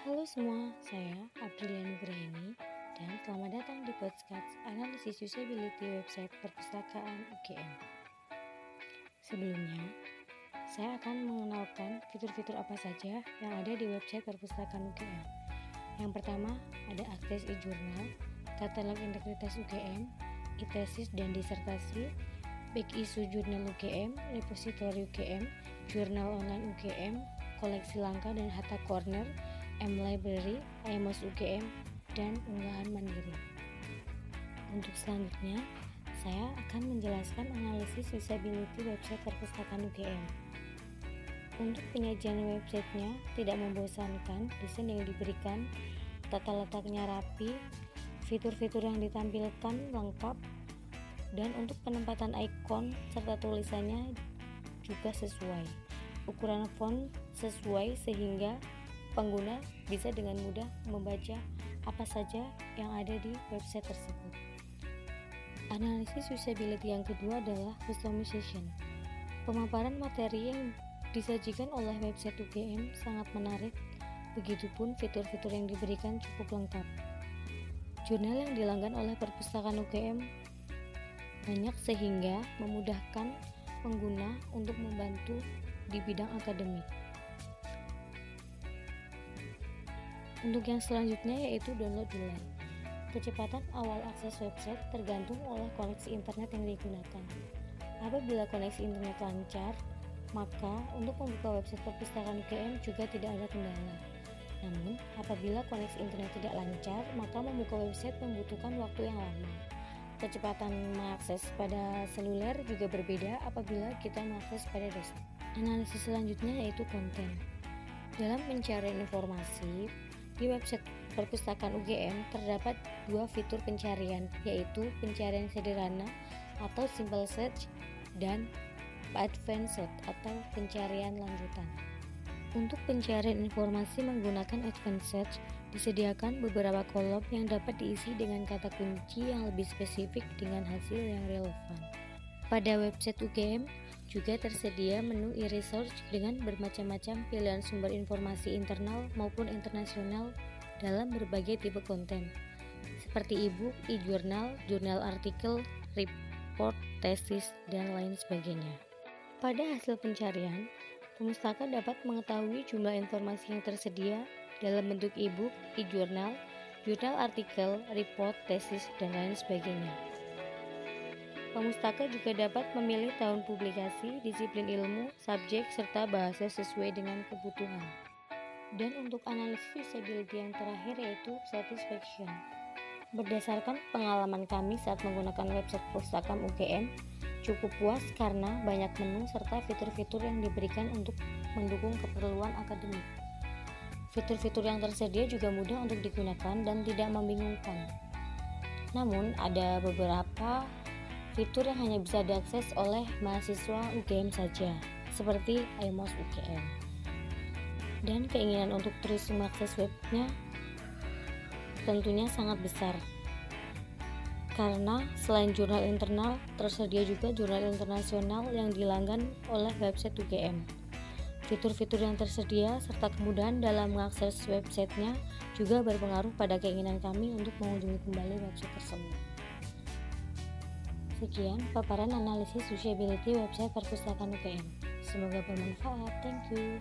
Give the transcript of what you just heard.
Halo semua, saya Aprilia Nugraini dan selamat datang di podcast analisis usability website perpustakaan UGM. Sebelumnya, saya akan mengenalkan fitur-fitur apa saja yang ada di website perpustakaan UGM. Yang pertama, ada akses e-jurnal, katalog integritas UGM, e-tesis dan disertasi, back issue jurnal UGM, repository UGM, jurnal online UGM, koleksi langka dan harta corner, M-Library, IMOS UGM, dan unggahan mandiri. Untuk selanjutnya, saya akan menjelaskan analisis usability website perpustakaan UGM. Untuk penyajian websitenya tidak membosankan, desain yang diberikan, tata letaknya rapi, fitur-fitur yang ditampilkan lengkap, dan untuk penempatan ikon serta tulisannya juga sesuai. Ukuran font sesuai sehingga pengguna bisa dengan mudah membaca apa saja yang ada di website tersebut. Analisis usability yang kedua adalah customization. Pemaparan materi yang disajikan oleh website UGM sangat menarik, begitupun fitur-fitur yang diberikan cukup lengkap. Jurnal yang dilanggan oleh perpustakaan UGM banyak sehingga memudahkan pengguna untuk membantu di bidang akademik. Untuk yang selanjutnya yaitu download delay. Kecepatan awal akses website tergantung oleh koneksi internet yang digunakan. Apabila koneksi internet lancar, maka untuk membuka website perpustakaan UGM juga tidak ada kendala. Namun, apabila koneksi internet tidak lancar, maka membuka website membutuhkan waktu yang lama. Kecepatan mengakses pada seluler juga berbeda apabila kita mengakses pada desktop. Analisis selanjutnya yaitu konten. Dalam pencarian informasi, di website perpustakaan UGM terdapat dua fitur pencarian, yaitu pencarian sederhana atau simple search dan advanced search atau pencarian lanjutan. Untuk pencarian informasi menggunakan advanced search, disediakan beberapa kolom yang dapat diisi dengan kata kunci yang lebih spesifik dengan hasil yang relevan. Pada website UGM juga tersedia menu e-research dengan bermacam-macam pilihan sumber informasi internal maupun internasional dalam berbagai tipe konten, seperti e-book, e-jurnal, jurnal artikel, report, tesis, dan lain sebagainya. Pada hasil pencarian, pemustaka dapat mengetahui jumlah informasi yang tersedia dalam bentuk e-book, e-jurnal, jurnal artikel, report, tesis, dan lain sebagainya. Pemustaka juga dapat memilih tahun publikasi, disiplin ilmu, subjek, serta bahasa sesuai dengan kebutuhan. Dan untuk analisis usability yang terakhir yaitu satisfaction. Berdasarkan pengalaman kami saat menggunakan website perpustakaan UGM, cukup puas karena banyak menu serta fitur-fitur yang diberikan untuk mendukung keperluan akademik. Fitur-fitur yang tersedia juga mudah untuk digunakan dan tidak membingungkan. Namun, ada beberapa fitur yang hanya bisa diakses oleh mahasiswa UGM saja, seperti IMOS UGM. Dan keinginan untuk terus mengakses webnya tentunya sangat besar. Karena selain jurnal internal, tersedia juga jurnal internasional yang dilanggan oleh website UGM. Fitur-fitur yang tersedia serta kemudahan dalam mengakses websitenya juga berpengaruh pada keinginan kami untuk mengunjungi kembali website tersebut. Sekian paparan analisis usability website perpustakaan UGM. Semoga bermanfaat. Thank you.